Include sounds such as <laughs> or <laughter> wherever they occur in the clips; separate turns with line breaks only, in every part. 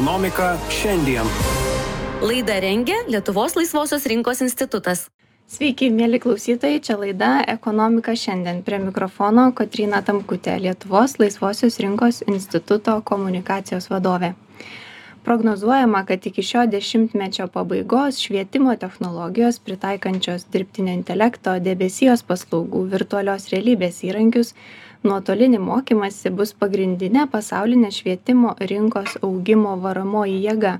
Ekonomika šiandien.
Laidą rengia Lietuvos laisvosios rinkos institutas.
Sveiki, mėly klausytojai, čia laida Ekonomika šiandien. Prie mikrofono Kotrina Tamkutė, Lietuvos laisvosios rinkos instituto komunikacijos vadovė. Prognozuojama, kad iki šio dešimtmečio pabaigos švietimo technologijos pritaikančios dirbtinio intelekto, debesijos paslaugų, virtualios realybės įrankius nuotolinį mokymąsi bus pagrindinė pasaulinė švietimo rinkos augimo varomoji jėga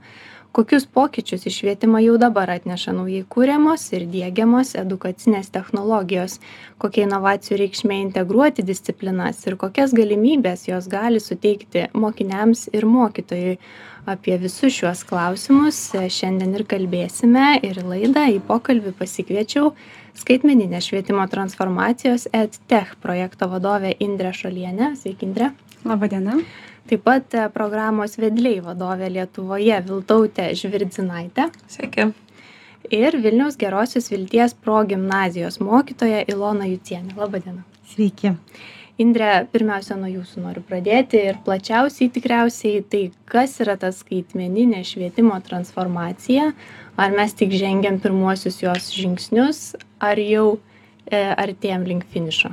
kokius pokyčius į švietimą jau dabar atneša naujai kuriamos ir diegiamos edukacinės technologijos kokia inovacijų reikšmė integruoti disciplinas ir kokias galimybes jos gali suteikti mokiniams ir mokytojui. Apie visus šiuos klausimus šiandien ir kalbėsime ir į laidą į pokalbį pasikviečiau skaitmeninės švietimo transformacijos edtech projekto vadovę indrę šolienę. Sveiki indre.
Laba diena
taip pat e, programos vedliai vadovė lietuvoje viltautė žvirdzinaitė.
Sveiki.
Ir vilniaus gerosios vilties progimnazijos mokytoja ilona jucienė. Laba diena
sveiki.
Indre pirmiausia nuo jūsų noriu pradėti ir plačiausiai tikriausiai tai kas yra ta skaitmeninė švietimo transformacija. Ar mes tik žengiam pirmuosius jos žingsnius ar jau e, artėjam link finišo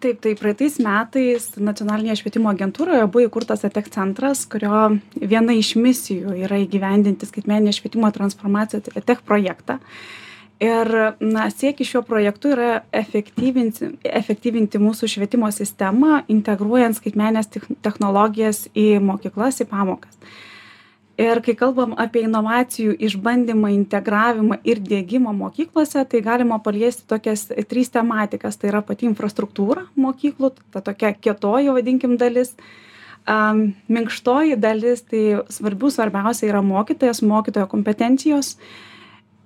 Taip, tai praeitais metais nacionalinėje švietimo agentūroje buvo įkurtas ETEC centras, kurio viena iš misijų yra įgyvendinti skaitmeninę švietimo transformaciją, tai ETEC projektą. Ir na, siekis šiuo projektu yra efektyvinti, efektyvinti mūsų švietimo sistemą, integruojant skaitmenės technologijas į mokyklas, į pamokas ir kai kalbam apie inovacijų išbandymą integravimą ir diegimą mokyklose tai galima paliesti tokias tris tematikas. Tai yra pati infrastruktūra mokyklų ta tokia kietoji vadinkim dalis. A minkštoji dalis tai svarbių svarbiausia yra mokytojas mokytojo kompetencijos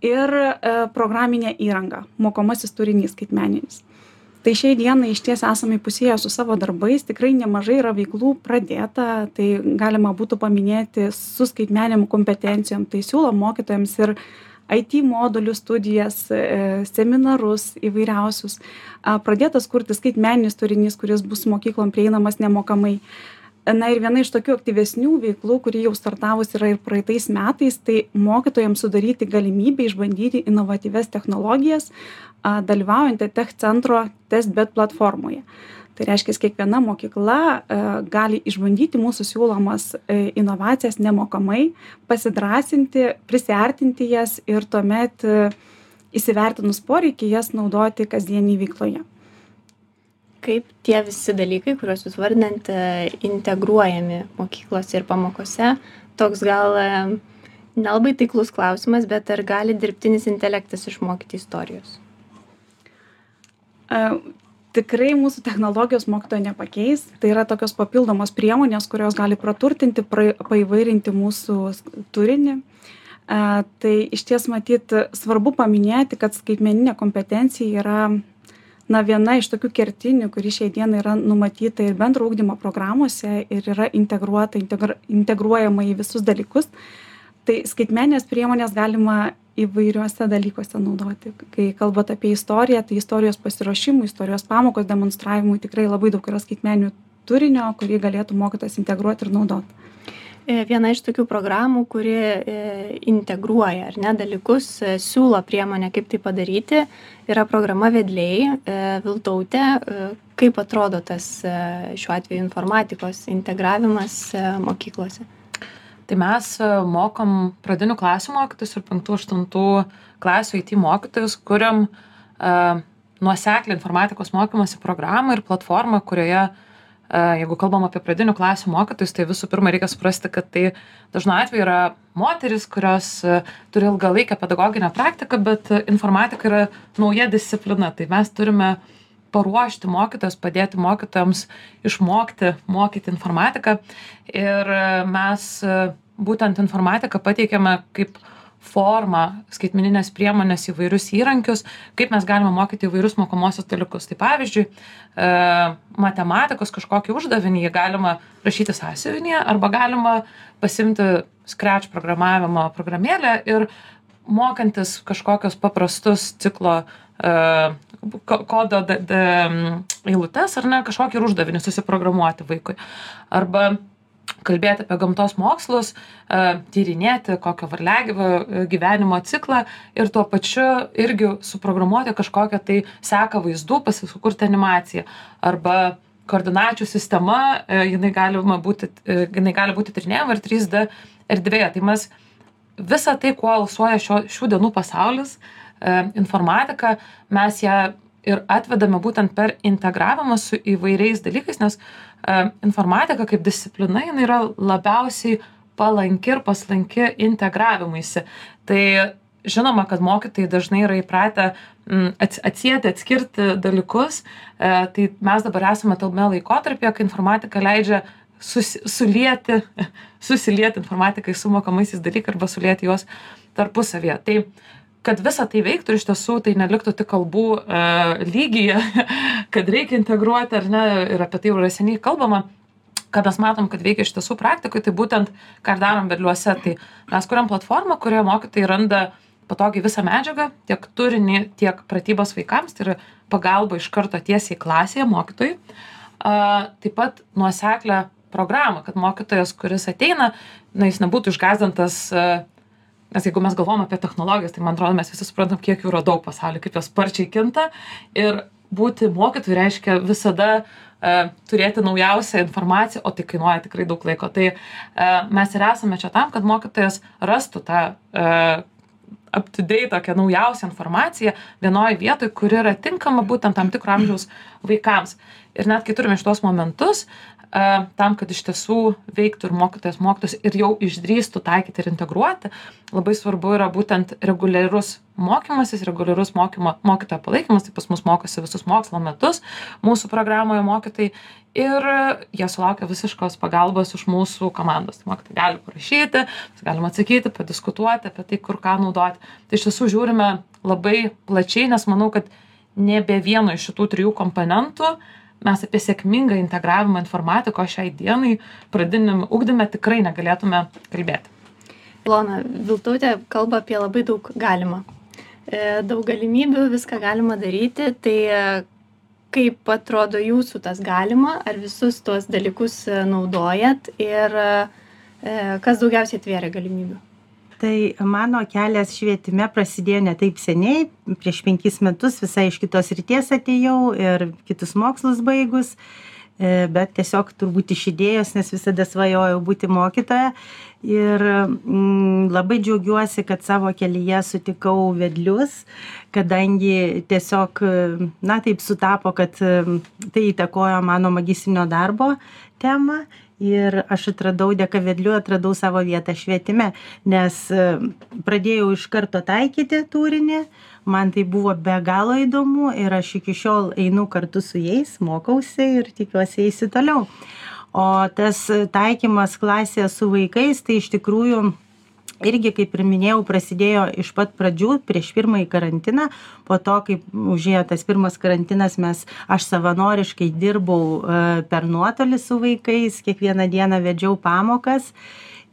ir e, programinė įranga mokomasis turinys skaitmeninis tai šiai dienai išties esame įpusėję su savo darbais tikrai nemažai yra veiklų pradėta tai galima būtų paminėti su skaitmeninėm kompetencijom tai siūlom mokytojams ir it modulių studijas e, seminarus įvairiausius. Pradėtas kurti skaitmeninis turinys kuris bus mokyklom prieinamas nemokamai na ir viena iš tokių aktyvesnių veiklų kuri jau startavus yra ir praeitais metais tai mokytojams sudaryti galimybę išbandyti inovatyvias technologijas dalyvaujant etech centro testbed platformoje. Tai reiškias kiekviena mokykla a gali išbandyti mūsų siūlomas e, inovacijas nemokamai pasidrąsinti prisiartinti jas ir tuomet e, įsivertinus poreikį jas naudoti kasdienėj veikloje
kaip tie visi dalykai kuriuos jūs vardinate integruojami mokyklose ir pamokose. Toks gal e, nelabai taiklus klausimas bet ar gali dirbtinis intelektas išmokyti istorijos?
A tikrai mūsų technologijos mokytojo nepakeis. Tai yra tokios papildomos priemonės kurios gali praturtinti pra paįvairinti mūsų turinį. A tai išties matyt svarbu paminėti kad skaitmeninė kompetencija yra na viena iš tokių kertinių kuri šiai dienai yra numatyta ir bendro ugdymo programose ir yra integruota integr integruojama į visus dalykus tai skaitmenines priemones galima įvairiuose dalykuose naudoti. Kai kalbat apie istoriją tai istorijos pasiruošimui istorijos pamokos demonstravimui tikrai labai daug yra skaitmeninių turinio kurį galėtų mokytojas integruot ir naudot.
E, viena iš tokių programų, kuri e, integruoja ar ne dalykus, e, siūlo priemonę, kaip tai padaryti, yra programa vedliai Viltautė. Kaip atrodo tas šiuo atveju informatikos integravimas mokyklose?
Tai mes mokom pradinių klasių mokytojus ir 5-8 klasių IT mokytojus, kuriam uh, nuoseklį informatikos mokymosi programą ir platformą, kurioje uh, jeigu kalbam apie pradinių klasių mokytojus tai visų pirma reikia suprasti kad tai dažnu atveju yra moterys kurios turi ilgalaikę pedagoginę praktiką bet informatika yra nauja disciplina. Tai mes turime paruošti mokytojus padėti mokytojams išmokti mokyti informatiką. Ir mes būtent informatiką pateikiame kaip formą skaitmenines priemones įvairius įrankius kaip mes galime mokyti įvairius mokomuosius dalykus. Tai pavyzdžiui e matematikos kažkokį uždavinį jį galima rašyti sąsiuvinyje arba galima pasiimti scratch programavimo programėlę ir mokantis kažkokius paprastus ciklo e ko kodo d d eilutes ar ne kažkokį uždavinį susiprogramuoti vaikui. Arba kalbėti apie gamtos mokslus, e, tyrinėti kokio varliagyvio e, gyvenimo ciklą ir tuo pačiu irgi suprogramuoti kažkokią tai seką vaizdų, pasisukurti animaciją. Arba koordinačių sistema, e, jinai, būti, jinai gali būti tyrinėjama ir 3D erdvėje. Tai mes visą tai, kuo alsuoja šio, šių dienų pasaulis, informatika, mes ją ir atvedame būtent per integravimą su įvairiais dalykais, nes E, informatika kaip disciplina jinai yra labiausiai palanki ir paslanki integravimuisi. Tai žinoma, kad mokytojai dažnai yra įpratę atsijėti, atskirti dalykus, e, tai mes dabar esame tame laikotarpyje, kai informatika leidžia susi, sulieti, <laughs> susilieti informatikai su mokamaisiais dalykais arba sulieti juos tarpusavėje. Tai kad visa tai veiktų ir iš tiesų tai neliktų tik kalbų e, lygyje, <laughs> kad reikia integruoti ar ne, ir apie tai jau yra seniai kalbama, ką mes matom, kad veikia iš tiesų praktikoje, tai būtent ką darom vedliuose, tai mes kuriam platformą, kurioje mokytojai randa patogiai visą medžiagą, tiek turinį, tiek pratybos vaikams, tai yra pagalba iš karto tiesiai klasėje mokytojai. Taip pat nuoseklę programą, kad mokytojas, kuris ateina, na, jis nebūtų išgazdintas uh, nes jeigu mes galvojam apie technologijas tai man atrodo mes visi suprantam kiek jų yra daug pasauly kaip jos sparčiai kinta ir būti mokytoju reiškia visada e, turėti naujausią informaciją, o tai kainuoja tikrai daug laiko. Tai e, mes ir esame čia tam, kad mokytojas rastų tą e, up-to-date tokią naujausią informaciją vienoje vietoje, kuri yra tinkama būtent tam tikro amžiaus vaikams. Ir net kai turime šitos momentus, tam, kad iš tiesų veiktų ir mokytojas mokytus ir jau išdrįstų taikyti ir integruoti, labai svarbu yra būtent reguliarus mokymasis, reguliarus mokymo, mokytojo palaikymas, tai pas mus mokosi visus mokslo metus mūsų programoje mokytojai ir jie sulaukia visiškos pagalbos iš mūsų komandos. Tai mokytojai gali parašyti, galima atsakyti, padiskutuoti apie tai, kur ką naudoti. Tai iš tiesų žiūrime labai plačiai, nes manau, kad nebe vieno iš šitų trijų komponentų uh, mes apie sėkmingą integravimą informatikos šiai dienai pradiniam ugdyme tikrai negalėtume kalbėti.
Ilona, Viltautė kalba apie labai daug galima. E, daug galimybių, viską galima daryti, tai e, kaip atrodo jūsų tas galima, ar visus tuos dalykus e, naudojat ir kas daugiausiai atvėrė galimybių?
Tai mano kelias švietime prasidėjo ne taip seniai. Prieš penkis metus visai iš kitos srities atėjau ir kitus mokslus baigus. E, bet tiesiog turbūt iš idėjos nes visada svajojau būti mokytoja. Ir mm, labai džiaugiuosi kad savo kelyje sutikau vedlius kadangi tiesiog na taip sutapo kad tai įtakojo mano magistrinio darbo temą ir aš atradau dėka vedlių atradau savo vietą švietime nes e, pradėjau iš karto taikyti turinį man tai buvo be galo įdomu ir aš iki šiol einu kartu su jais mokausi ir tikiuosi eisiu toliau. O tas taikymas klasėje su vaikais tai iš tikrųjų irgi kaip ir minėjau prasidėjo iš pat pradžių prieš pirmąjį karantiną. Po to kai užėjo tas pirmas karantinas mes aš savanoriškai dirbau e, per nuotolį su vaikais kiekvieną dieną vedžiau pamokas.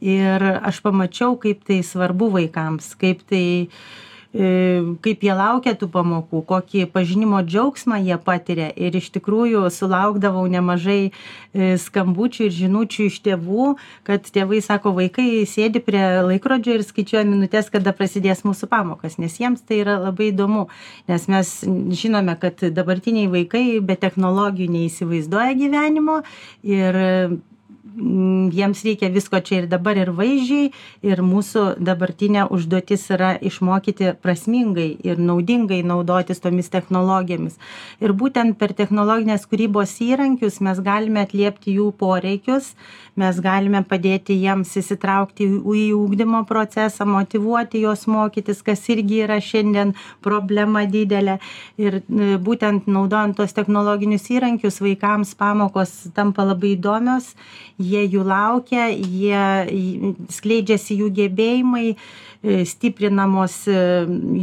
Ir aš pamačiau kaip tai svarbu vaikams kaip tai kaip jie laukia tų pamokų, kokį pažinimo džiaugsmą jie patiria. Ir iš tikrųjų sulaukdavau nemažai e, skambučių ir žinučių iš tėvų, kad tėvai sako, vaikai sėdi prie laikrodžio ir skaičiuoja minutės, kada prasidės mūsų pamokas, nes jiems tai yra labai įdomu, nes mes žinome, kad dabartiniai vaikai be technologijų neįsivaizduoja gyvenimo ir jiems reikia visko čia ir dabar ir vaizdžiai ir mūsų dabartinė užduotis yra išmokyti prasmingai ir naudingai naudotis tomis technologijomis. Ir būtent per technologinės kūrybos įrankius mes galime atliepti jų poreikius mes galime padėti jiems įsitraukti į ugdymo procesą motyvuoti juos mokytis kas irgi yra šiandien problema didelė. Ir e, būtent naudojant tuos technologinius įrankius vaikams pamokos tampa labai įdomios jie jų laukia jie skleidžiasi jų gebėjimai e, stiprinamos e,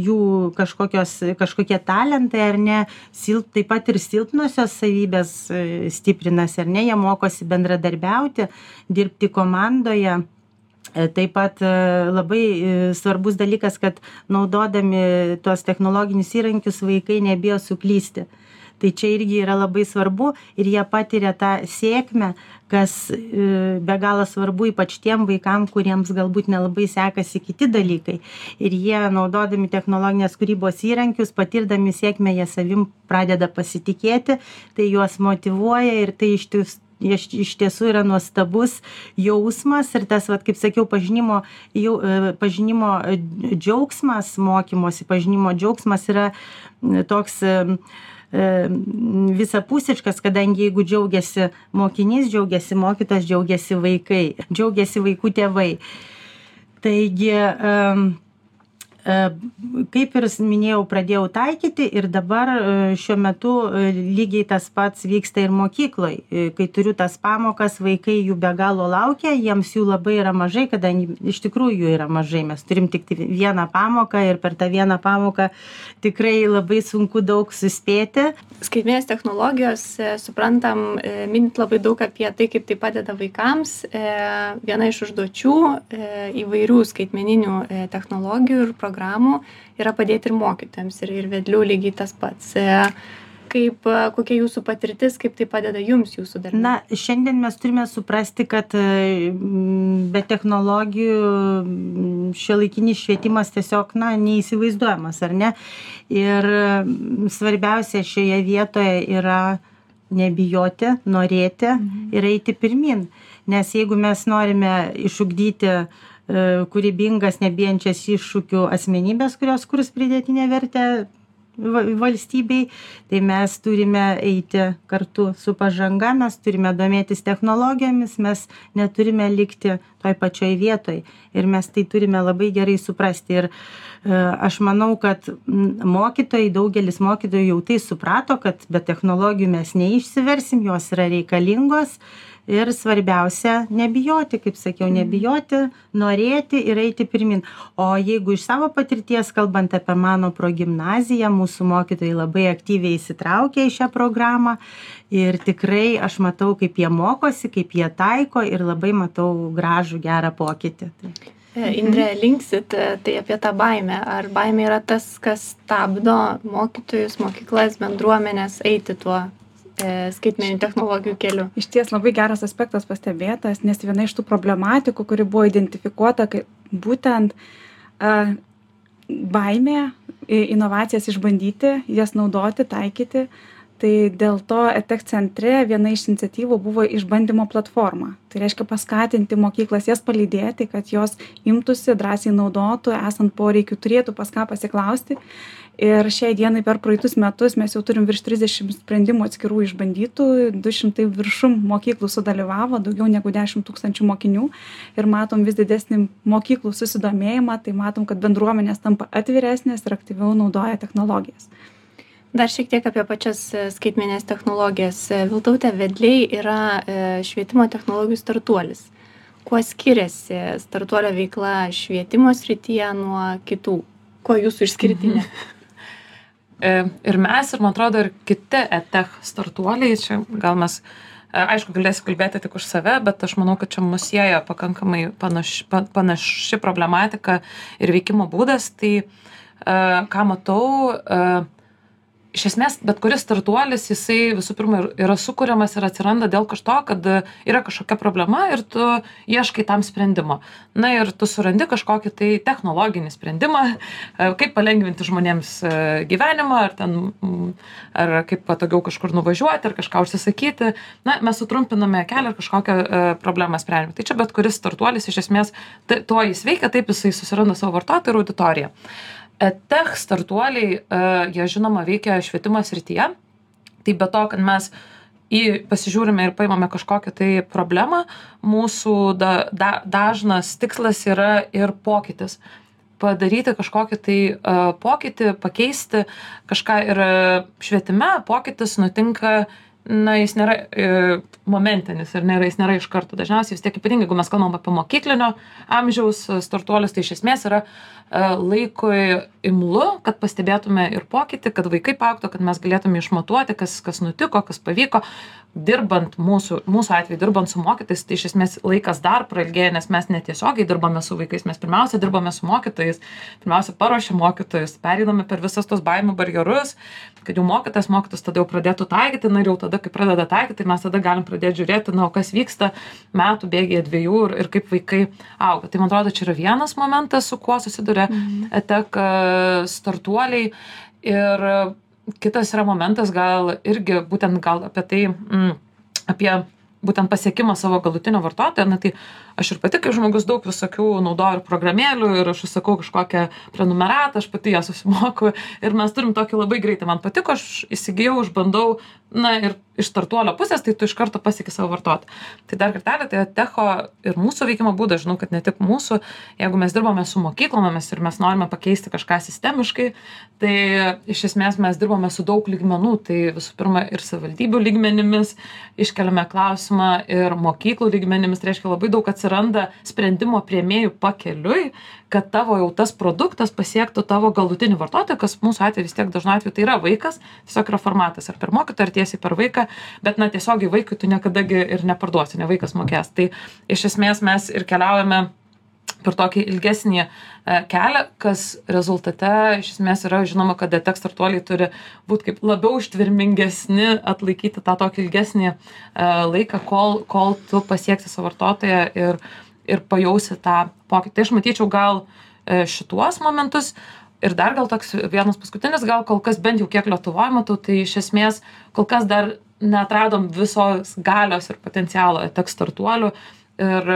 jų kažkokie talentai ar ne silp taip pat ir silpnosios savybės e, stiprinasi ar ne jie mokosi bendradarbiauti dirbti komandoje. Taip pat labai svarbus dalykas, kad naudodami tuos technologinius įrankius vaikai nebijo suklysti tai čia irgi yra labai svarbu ir jie patiria tą sėkmę kas e, be galo svarbu ypač tiem vaikam kuriems galbūt nelabai sekasi kiti dalykai. Ir jie naudodami technologinės kūrybos įrankius patirdami sėkmę jie savim pradeda pasitikėti tai juos motyvuoja ir tai iš ties iš iš tiesų yra nuostabus jausmas ir tas vat kaip sakiau pažinimo jau e, pažinimo džiaugsmas mokymosi pažinimo džiaugsmas yra toks e, visapusiškas kadangi jeigu džiaugiasi mokinys džiaugiasi mokytojas džiaugiasi vaikai džiaugiasi vaikų tėvai. Taigi E, kaip ir minėjau, pradėjau taikyti ir dabar e, šiuo metu e, lygiai tas pats vyksta ir mokykloje. Kai turiu tas pamokas, vaikai jų be galo laukia, jiems jų labai yra mažai, kadangi iš tikrųjų jų yra mažai. Mes turim tik vieną pamoką ir per tą vieną pamoką tikrai labai sunku daug suspėti.
Skaitmės technologijos, suprantam, minit labai daug apie tai, kaip tai padeda vaikams. Viena iš užduočių įvairių skaitmeninių technologijų ir programų programų yra padėti ir mokytojams ir, ir vedlių lygiai tas pats. E, kaip, e, kokia jūsų patirtis, kaip tai padeda jums jūsų darbe?
Na, šiandien mes turime suprasti, kad e, be technologijų šiuolaikinis švietimas tiesiog, na, neįsivaizduojamas, ar ne? Ir svarbiausia šioje vietoje yra nebijoti, norėti mhm. ir eiti pirmin. Nes jeigu mes norime išugdyti uh, kūrybingas, nebijančias iššūkių asmenybės, kurios kurs pridėtinę vertę valstybei, tai mes turime eiti kartu su pažanga, mes turime domėtis technologijomis, mes neturime likti toj pačioj vietoj ir mes tai turime labai gerai suprasti. Ir e, aš manau, kad mokytojai, daugelis mokytojų jau tai suprato, kad be technologijų mes neišsiversim, jos yra reikalingos ir svarbiausia nebijoti kaip sakiau nebijoti norėti ir eiti pirmyn o jeigu iš savo patirties kalbant apie mano progimnaziją mūsų mokytojai labai aktyviai įsitraukia į šią programą. Ir tikrai aš matau kaip jie mokosi kaip jie taiko ir labai matau gražų gerą pokytį. Tai
e, Indrė, linksit e, tai apie tą baimę. Ar baimė yra tas, kas stabdo mokytojus, mokyklas, bendruomenės eiti tuo skaitmeninių technologijų keliu.
Iš ties labai geras aspektas pastebėtas, nes viena iš tų problematikų, kuri buvo identifikuota, kai būtent uh, baimė inovacijas išbandyti, jas naudoti, taikyti, tai dėl to ETEC centre viena iš iniciatyvų buvo išbandymo platforma. Tai reiškia paskatinti mokyklas jas palydėti, kad jos imtųsi, drąsiai naudotų, esant poreikiu, turėtų pas ką pasiklausti ir šiai dienai per praeitus metus mes jau turim virš trisdešim sprendimų atskirų išbandytų du šimtai viršum mokyklų sudalyvavo daugiau negu dešim tūkstančių mokinių ir matom vis didesnį mokyklų susidomėjimą tai matom kad bendruomenės tampa atviresnės ir aktyviau naudoja technologijas
Dar šiek tiek apie pačias e, skaitmenės technologijas. E, Viltautė Vedliai yra e, švietimo technologijų startuolis. Kuo skiriasi startuolio veikla švietimo srityje nuo kitų? Kuo jūsų išskirtinė? Mhm.
E, ir mes, ir man atrodo, ir kiti etech startuoliai, čia gal mes, e, aišku, galėsiu kalbėti tik už save, bet aš manau, kad čia mus sieja pakankamai panaši, panaši problematika ir veikimo būdas. Tai e, ką matau, iš esmės bet kuris startuolis jisai visų pirma ir yra sukuriamas ir atsiranda dėl kažto kad yra kažkokia problema ir tu ieškai tam sprendimo. Na ir tu surandi kažkokį tai technologinį sprendimą e, kaip palengvinti žmonėms e, gyvenimą ar ten ar kaip patogiau kažkur nuvažiuoti ar kažką užsisakyti. Na mes sutrumpiname kelią ir kažkokią e, problemą sprendžiam. Tai čia bet kuris startuolis iš esmės tai tuo jis veikia taip jisai susiranda savo vartotoją ir auditoriją edtech startuoliai e, jie žinoma veikia švietimo srityje. Tai be to kad mes į pasižiūrime ir paimame kažkokią tai problemą mūsų da da dažnas tikslas yra ir pokytis. Padaryti kažkokį tai uh, pokytį pakeisti kažką ir švietime pokytis nutinka na jis nėra e, momentinis ir nėra jis nėra iš karto. Dažniausiai vis tiek ypatingai jeigu mes kalbam apie mokyklinio amžiaus startuolius tai iš esmės yra E, laikui imlu kad pastebėtume ir pokytį kad vaikai paaugtų kad mes galėtume išmatuoti kas kas nutiko kas pavyko. Dirbant mūsų mūsų atveju dirbant su mokytojais tai iš esmės laikas dar prailgėja nes mes netiesiogiai dirbame su vaikais mes pirmiausia dirbame su mokytojais pirmiausia paruošiam mokytojus pereiname per visas tuos baimių barjerus kad jau mokytas mokytas tada jau pradėtų taikyti na ir jau tada kai pradeda taikyt tai mes tada galim pradėt žiūrėti na o kas vyksta metų bėgyje dviejų ir ir kaip vaikai auga. Tai man atrodo čia yra vienas momentas su kuo susiduria etek startuoliai. Ir kitas yra momentas gal irgi būtent gal apie tai mm, apie būtent pasiekimą savo galutinio vartotojo na tai aš ir pati kaip žmogus daug visokių naudoju ir programėlių ir aš užsakau kažkokią prenumeratą aš pati ją susimoku. Ir mes turim tokį labai greitai man patiko aš įsigijau išbandau na ir iš startuolio pusės tai tu iš karto pasieki savo vartotoją. Tai dar kartelį tai techo ir mūsų veikimo būdas žinau kad ne tik mūsų. Jeigu mes dirbame su mokyklomis ir mes norime pakeisti kažką sistemiškai tai iš esmės mes dirbame su daug lygmenų. Tai visų pirma ir savivaldybių lygmenimis iškeliame klausimą ir mokyklų lygmenimis reiškia labai daug atsiranda sprendimo priėmėjų pakeliui kad tavo jau tas produktas pasiektų tavo galutinį vartotoją kas mūsų atveju vis tiek dažnu atveju tai yra vaikas tiesiog yra formatas ar per mokytoją ar tiesiai per vaiką bet na tiesiogiai vaikui tu niekada gi ir neparduosi ne vaikas mokės. Tai iš esmės mes ir keliaujame per tokį ilgesnį e, kelią, kas rezultate iš esmės yra žinoma, kad detek startuoliai turi būti kaip labiau ištvirmingesni, atlaikyti tą tokį ilgesnį e, laiką, kol, kol tu pasieksi savo vartotoją ir, ir pajausi tą pokytį. Tai aš matyčiau gal e, šituos momentus. Ir dar gal toks vienas paskutinis, gal kol kas bent jau kiek Lietuvoje matau, tai iš esmės kol kas dar netradom visos galios ir potencialo tek startuolių ir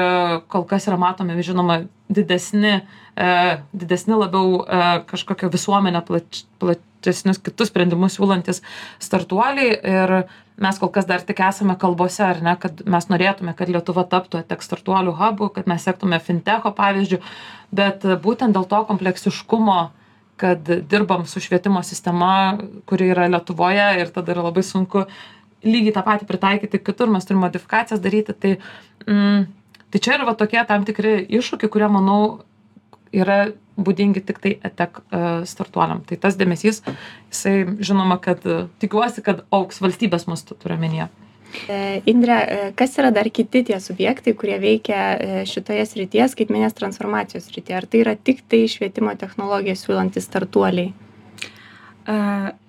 kol kas yra matomi, žinoma, didesni, e, didesni labiau e, kažkokio visuomenę plač, platesnius kitus sprendimus siūlantis startuoliai. Ir mes kol kas dar tik esame kalbose, ar ne, kad mes norėtume, kad Lietuva taptų tek startuolių hubu, kad mes sektume fintecho pavyzdžių, bet būtent dėl to kompleksiškumo kad dirbam su švietimo sistema, kuri yra Lietuvoje ir tada yra labai sunku lygiai tą patį pritaikyti kitur, mes turime modifikacijas daryti, tai, mm, tai čia yra va tokie tam tikri iššūkiai, kurie, manau, yra būdingi tik tai etek uh, startuoliam. Tai tas dėmesys, jisai žinoma, kad uh, tikiuosi, kad auks valstybės mastu turiu menyje.
E, Indre, kas yra dar kiti tie subjektai, kurie veikia šitoje srityje, skaitmenės transformacijos srityje? Ar tai yra tik tai švietimo technologijas siūlantys startuoliai?
E,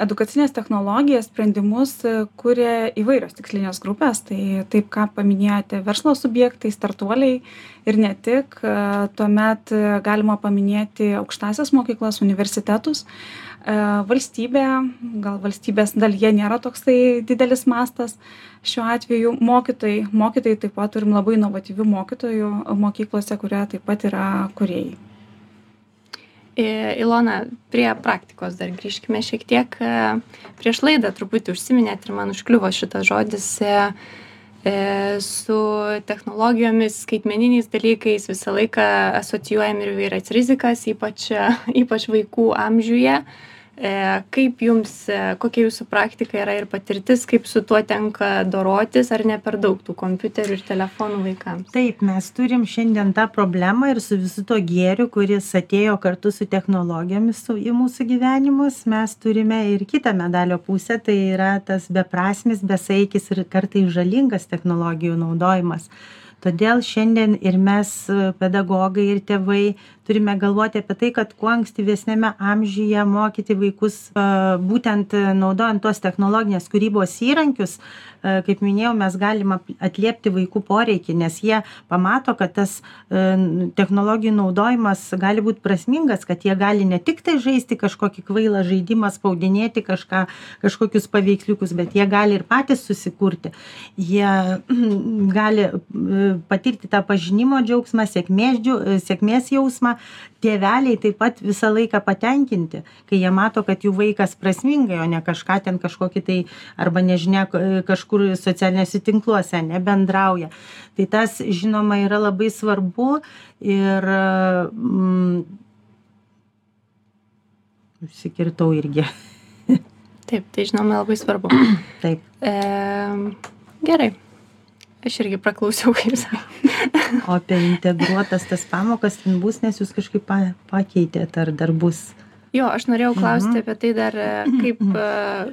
edukacinės technologijas sprendimus e, kuria įvairios tikslinės grupės. Tai taip ką paminėjote verslo subjektai startuoliai ir ne tik. E, tuomet galima paminėti aukštąsias mokyklas universitetus. Valstybė gal valstybės dalyje nėra toksai didelis mastas šiuo atveju. Mokytojai mokytojai taip pat turim labai inovatyvių mokytojų mokyklose kurie taip pat yra kūrėjai
Ilona, prie praktikos dar grįžkime šiek tiek. E, prieš laidą truputį užsiminėt ir man užkliuvo šitas žodis e, e, su technologijomis, skaitmeniniais dalykais visą laiką asocijuojam ir vyras rizikas, ypač, ypač vaikų amžiuje. E, kaip jums, e, kokia jūsų praktika yra ir patirtis, kaip su tuo tenka dorotis, ar ne per daug tų kompiuterių ir telefonų vaikams?
Taip, mes turim šiandien tą problemą ir su visu to gėriu, kuris atėjo kartu su technologijomis su, į mūsų gyvenimus, mes turime ir kitą medalio pusę, tai yra tas beprasmis, besaikis ir kartai žalingas technologijų naudojimas todėl šiandien ir mes pedagogai ir tėvai turime galvoti apie tai kad kuo ankstyvesniame amžiuje mokyti vaikus būtent naudojant tuos technologinės kūrybos įrankius kaip minėjau mes galim atliepti vaikų poreikį nes jie pamato kad tas technologijų naudojimas gali būt prasmingas kad jie gali ne tiktai žaisti kažkokį kvailą žaidimą spaudinėti kažką kažkokius paveiksliukus bet jie gali ir patys susikurti. Jie <clears throat> gali patirti tą pažinimo džiaugsmą sėkmės sėkmės jausmą tėveliai taip pat visą laiką patenkinti kai jie mato kad jų vaikas prasmingai o ne kažką ten kažkokį tai arba nežinia kažkur socialiniuose tinkluose ane bendrauja tai tas žinoma yra labai svarbu ir mm, užsikirtau irgi
Taip, tai žinoma labai svarbu.
taip
E, gerai. Aš irgi praklausiau, kaip sakė.
o apie integruotas tas pamokas bus nes jūs kažkaip pa pakeitėt ar dar bus
jo aš norėjau klausti
Mhm.
apie tai dar e, kaip e,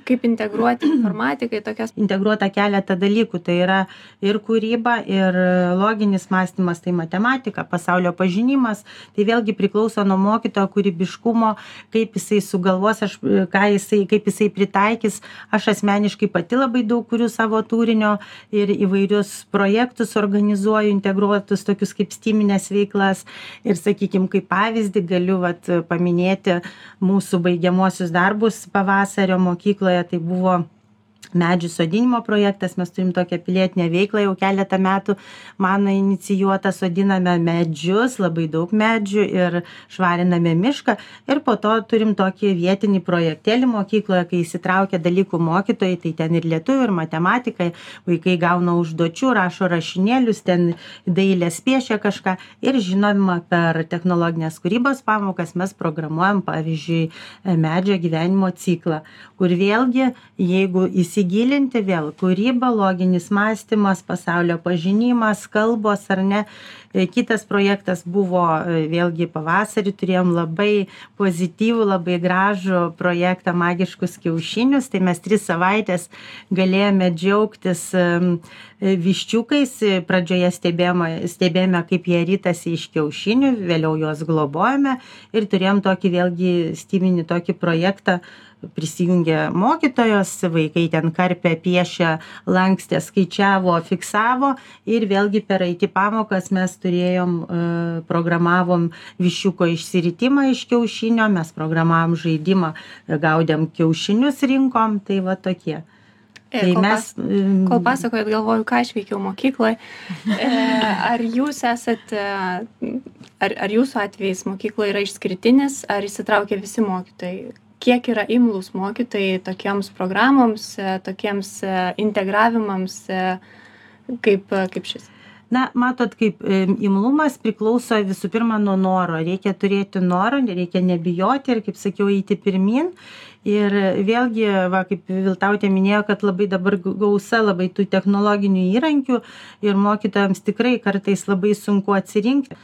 kaip integruoti <clears throat> informatiką į tokias
integruota keletą dalykų. Tai yra ir kūryba ir loginis mąstymas tai matematika pasaulio pažinimas. Tai vėlgi priklauso nuo mokytojo kūrybiškumo kaip jisai sugalvos aš ką jisai kaip jisai pritaikys. Aš asmeniškai pati labai daug kuriu savo turinio ir įvairius projektus organizuoju integruotus tokius kaip stymines veiklas. Ir sakykim kaip pavyzdį galiu vat paminėti mūsų baigiamuosius darbus pavasario mokykloje tai buvo medžių sodinimo projektas. Mes turim tokią pilietinę veiklą jau keletą metų. Mano inicijuotą sodiname medžius labai daug medžių ir švariname mišką. Ir po to turim tokį vietinį projektėlį mokykloje kai įsitraukia dalykų mokytojai tai ten ir lietuvių ir matematika vaikai gauna užduočių rašo rašinėlius ten dailės piešia kažką. Ir žinoma per technologinės kūrybos pamokas mes programuojam pavyzdžiui medžio gyvenimo ciklą kur vėlgi jeigu įsigilinti vėl kūryba loginis mąstymas pasaulio pažinimas kalbos ar ne. E, kitas projektas buvo e, vėlgi pavasarį turėjom labai pozityvų labai gražų projektą magiškus kiaušinius. Tai mes tris savaites galėjome džiaugtis e, viščiukais. Pradžioje stebėjome stebėjome kaip jie ritasi iš kiaušinių vėliau juos globojome ir turėjom tokį vėlgi styminį tokį projektą prisijungė mokytojos vaikai ten karpė piešė lankstė skaičiavo fiksavo ir vėlgi per it pamokas mes turėjom e, programavom viščiuko išsiritimą iš kiaušinio mes programavom žaidimą gaudėm kiaušinius rinkom tai va tokie
E,
tai
kol
mes
pas- Kol pasakojat, galvoju, ką aš veikiau mokykloje. Ar jūs esat, e, ar, ar jūsų atvejais mokykloje yra išskirtinis, ar įsitraukia visi mokytojai? Kiek yra imlus mokytojai tokiems programoms, e, tokiems e, integravimams e, kaip, kaip šis?
na matot kaip imlumas priklauso visų pirma nuo noro. Reikia turėti noro reikia nebijoti ir kaip sakiau eiti pirmyn ir vėlgi va kaip viltautė minėjo kad labai dabar gausa labai tų technologinių įrankių ir mokytojams tikrai kartais labai sunku atsirinkti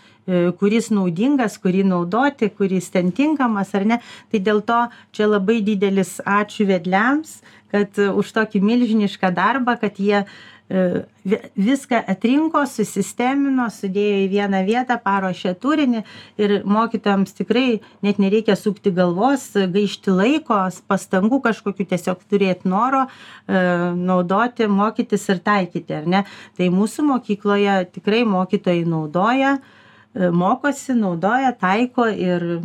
kuris naudingas kurį naudoti kuris ten tinkamas ar ne? Tai dėl to čia labai didelis ačiū vedliams kad e, už tokį milžinišką darbą kad jie e, vi- viską atrinko susistemino sudėjo į vieną vietą paruošė turinį ir mokytojams tikrai net nereikia sukti galvos gaišti laiko pastangų kažkokių tiesiog turėt noro e, naudoti mokytis ir taikyti ar ne? Tai mūsų mokykloje tikrai mokytojai naudoja e, mokosi naudoja taiko ir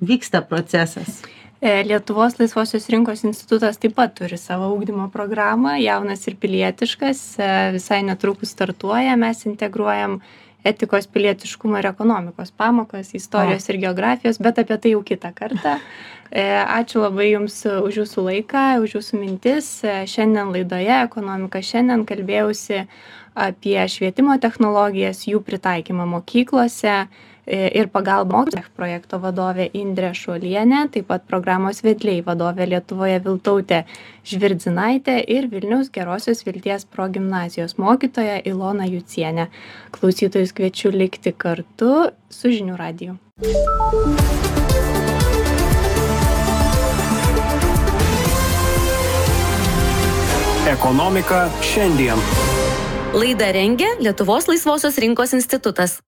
vyksta procesas.
E, Lietuvos laisvosios rinkos institutas taip pat turi savo ūkdymo programą, jaunas ir pilietiškas, e, visai netrukus startuoja, mes integruojam etikos, pilietiškumo ir ekonomikos pamokas, istorijos ir geografijos, bet apie tai jau kitą kartą. <laughs> E, Ačiū labai Jums už Jūsų laiką, už Jūsų mintis. E, Šiandien laidoje Ekonomika šiandien kalbėjausi apie švietimo technologijas, jų pritaikymą mokyklose ir pagalbą mokytojams projekto vadovė Indrė Šuolienė, taip pat programos vedliai vadovė Lietuvoje Viltautė Žvirdzinaitė ir Vilniaus Gerosios Vilties progimnazijos mokytoja Ilona Jucienė. Klausytojus kviečiu likti kartu su žinių radiju.
Ekonomika šiandien.
Laidą rengė Lietuvos laisvosios rinkos institutas.